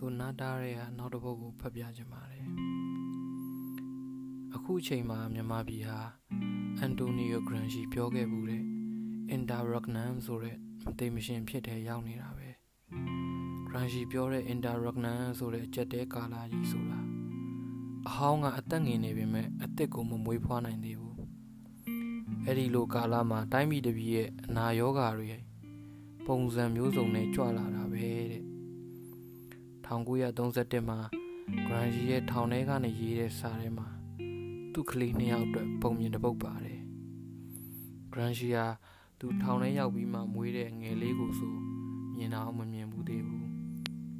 ဆိုနာတားရဲ့နောက်တစ်ပုဒ်ကိုဖတ်ပြခြင်းပါတယ်အခုအချိန်မှာမြန်မာပြည်ဟာအန်တိုနီယိုဂရန်ရှီပြောခဲ့မှုတဲ့အင်တာရက်နမ်ဆိုတဲ့မသိမရှင်ဖြစ်တဲ့ရောက်နေတာပဲဂရန်ရှီပြောတဲ့အင်တာရက်နမ်ဆိုတဲ့အကြက်တဲကာလာကြီးဆိုတာအဟောင်းကအသက်ငင်နေပေမဲ့အသက်ကိုမမွေးဖွားနိုင်သေးဘူးအဲ့ဒီလိုကာလမှာတိုင်းပြည်တစ်ပြည်ရဲ့အနာရောဂါတွေပုံစံမျိုးစုံနဲ့ကြွလာတာပဲတဲ့ 1931မှာဂရန်ဂျီရဲ့ထောင်ထဲကနေရေးတဲ့စာထဲမှာသူ့ကလေးနှစ်ယောက်အတွက် ပုံမြင်တစ်ပုဒ်ပါတယ်ဂရန်ဂျီဟာသူထောင်ထဲရောက်ပြီးမှမွေးတဲ့ငယ်လေးကိုဆိုမြင်တော့မမြင်ဘူးသေးဘူး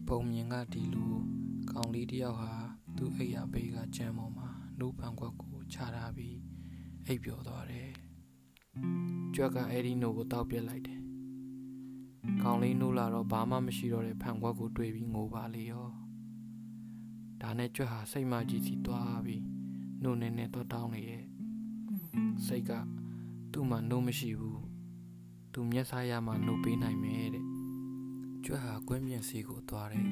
ပုံမြင်ကဒီလိုကောင်လေးတယောက်ဟာသူ့အိယာဘေးကကြမ်းပေါ်မှာနှုတ်ပန်ခွက်ကိုချထားပြီးအိပ်ပျော်သွားတယ်ကြွက်ကအဲ့ဒီနိုကိုတောက်ပြစ်လိုက်တယ် ကောင်းလေးနိုးလာတော့ဘာမှမရှိတော့တဲ့ဖန်ခွက်ကိုတွေ့ပြီးငိုပါလေရောဒါနဲ့ကြွက်ဟာစိတ်မကြီးစီသွားပြီးနိုးနေနေတော့တောင်းနေရဲ့စိတ်ကသူ့မှာနိုးမရှိဘူးသူမျက်စားရမှနိုးပေးနိုင်မယ်တဲ့ကြွက်ဟာကွင်းပြင်စီကိုသွားတယ်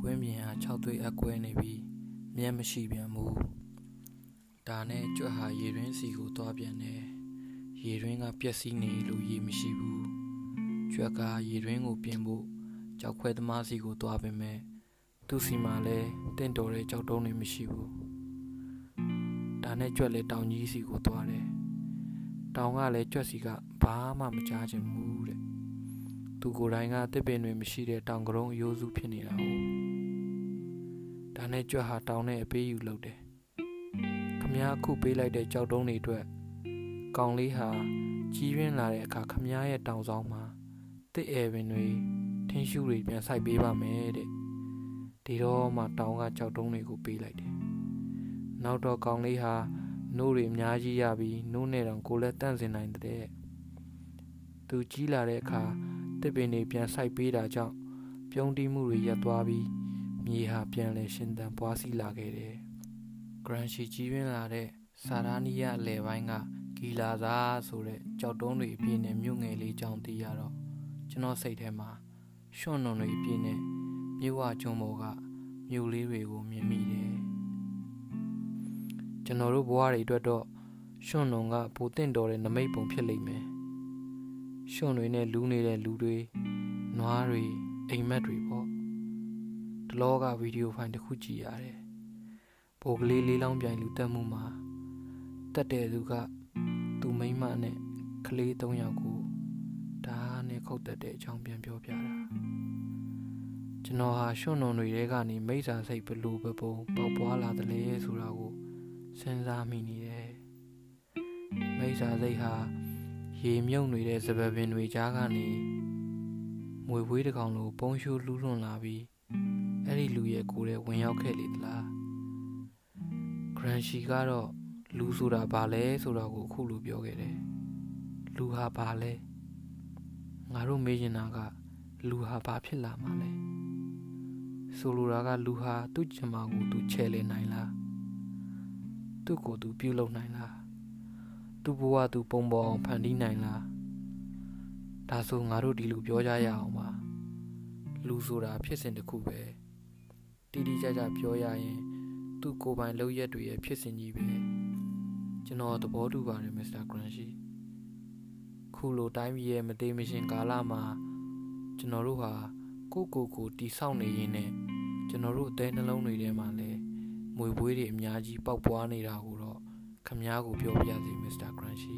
ကွင်းပြင်ဟာ6သွေးအကွဲနေပြီးမျက်မရှိပြန်ဘူးဒါနဲ့ကြွက်ဟာရေရင်းစီကိုသွားပြန်တယ်ရေရင်းကပျက်စီးနေလို့ရေမရှိဘူး ကျွက်ကရေရင်းကိုပြင်ဖို့ကြောက်ခွဲသမားစီကိုသွားပေမဲ့သူ့စီမှာလည်းတင့်တော်တဲ့ကြောက်တုံးတွေမရှိဘူးဒါနဲ့ကြွက်လည်းတောင်ကြီးစီကိုသွားတယ်တောင်ကလည်းကြွက်စီကဘာမှမကြားချင်ဘူးတဲ့သူကိုယ်တိုင်ကတစ်ပင်တွေမရှိတဲ့တောင်ကရုံးအယိုးစုဖြစ်နေတာဟုတ်ဒါနဲ့ကြွက်ဟာတောင်နဲ့အပေးယူလုပ်တယ်ခမ ्या ခုပေးလိုက်တဲ့ကြောက်တုံးတွေအတွက်ကောင်လေးဟာကြီးရင်းလာတဲ့အခါခမ ्या ရဲ့တောင်ဆောင်မှာ တစ်အဲပင်တွေထင်းရှူးတွေပြန်စိုက်ပေးပါမယ်တဲ့ဒီတော့မှတောင်ကကြောက်တုံးတွေကိုပေးလိုက်တယ်နောက်တော့ကောင်လေးဟာနိုးတွေအများကြီးရပြီးနိုးနေတော့ကိုလည်းတန့်စင်နိုင်တဲ့သူကြီးလာတဲ့အခါတစ်ပင်တွေပြန်စိုက်ပေးတာကြောင့်ပြုံးတီးမှုတွေရပ်သွားပြီးမြေဟာပြန်လဲရှင်သန်ပွားစီလာခဲ့တယ်ဂရန်ရှီကြီးရင်းလာတဲ့စာရာနီယာအလယ်ပိုင်းကဂီလာသာဆိုတဲ့ကြောက်တုံးတွေအပြည့်နဲ့မြို့ငယ်လေးကြောင့်တည်ရတော့ ကျွန်တော်စိတ်ထဲမှာရွှွန့်နုံတွေအပြည့်နဲ့မြို့ဝကျွန်းပေါ်ကမြို့လေးတွေကိုမြင်မိတယ်ကျွန်တော်တို့ဘဝတွေအတွက်တော့ရွှွန့်နုံကပိုတင့်တော်တဲ့နမိတ်ပုံဖြစ်လိမ့်မယ်ရွှွန့်တွေနဲ့လူးနေတဲ့လူတွေနွားတွေအိမ်မက်တွေပေါ့ဒလောကဗီဒီယိုဖိုင်တစ်ခုကြည့်ရတယ်ဘိုးကလေးလေးလောင်းပြိုင်လူတက်မှုမှာတက်တဲ့သူကသူမိမနဲ့ကလေး၃ယောက်ကို ဓာတ်နဲ့ခုတ်တက်တဲ့အကြောင်းပြန်ပြောပြတာကျွန်တော်ဟာရွှွန့်နုံတွေထဲကနေမိစ္ဆာစိတ်ဘလူဘပုံပေါက်ပွားလာတယ်လေဆိုတာကိုစဉ်းစားမိနေတယ်မိစ္ဆာစိတ်ဟာရေမြုပ်နေတဲ့စပပင်တွေကြားကနေမွေဝေးတကောင်လိုပုံရှူလှူးလွန်လာပြီးအဲ့ဒီလူရဲ့ကိုယ်ထဲဝင်ရောက်ခဲ့လေသလားဂရန်ရှီကတော့လူဆိုတာဘာလဲဆိုတော့ကိုအခုလိုပြောခဲ့တယ်လူဟာဘာလဲ ငါတို့မေးချင်တာကလူဟာဘာဖြစ်လာမှာလဲဆိုလိုတာကလူဟာသူ့ကျမကိုသူချဲလေနိုင်လားသူ့ကိုသူပြုတ်လုံနိုင်လားသူ့ဘဝသူပုံပေါ်အောင်ဖန်တီးနိုင်လားဒါဆိုငါတို့ဒီလိုပြောကြရအောင်ပါလူဆိုတာဖြစ်စဉ်တစ်ခုပဲတိတိကျကျပြောရရင် သူ့ကိုယ်ပိုင်လုပ်ရက်တွေရဲ့ဖြစ်စဉ်ကြီးပဲကျွန်တော်သဘောတူပါတယ်မစ္စတာဂရန်ရှီ ခုလိုတိုင်းပြည်ရဲ့မသေးမရှင်ကာလမှာကျွန်တော်တို့ဟာကိုကိုကိုတီဆောက်နေရင်းနဲ့ကျွန်တော်တို့အသေးနှလုံးတွေထဲမှာလည်းမွေပွေးတွေအများကြီးပေါက်ပွားနေတာကိုတော့ခမားကိုပြောပြစီမစ္စတာဂရန်ရှီ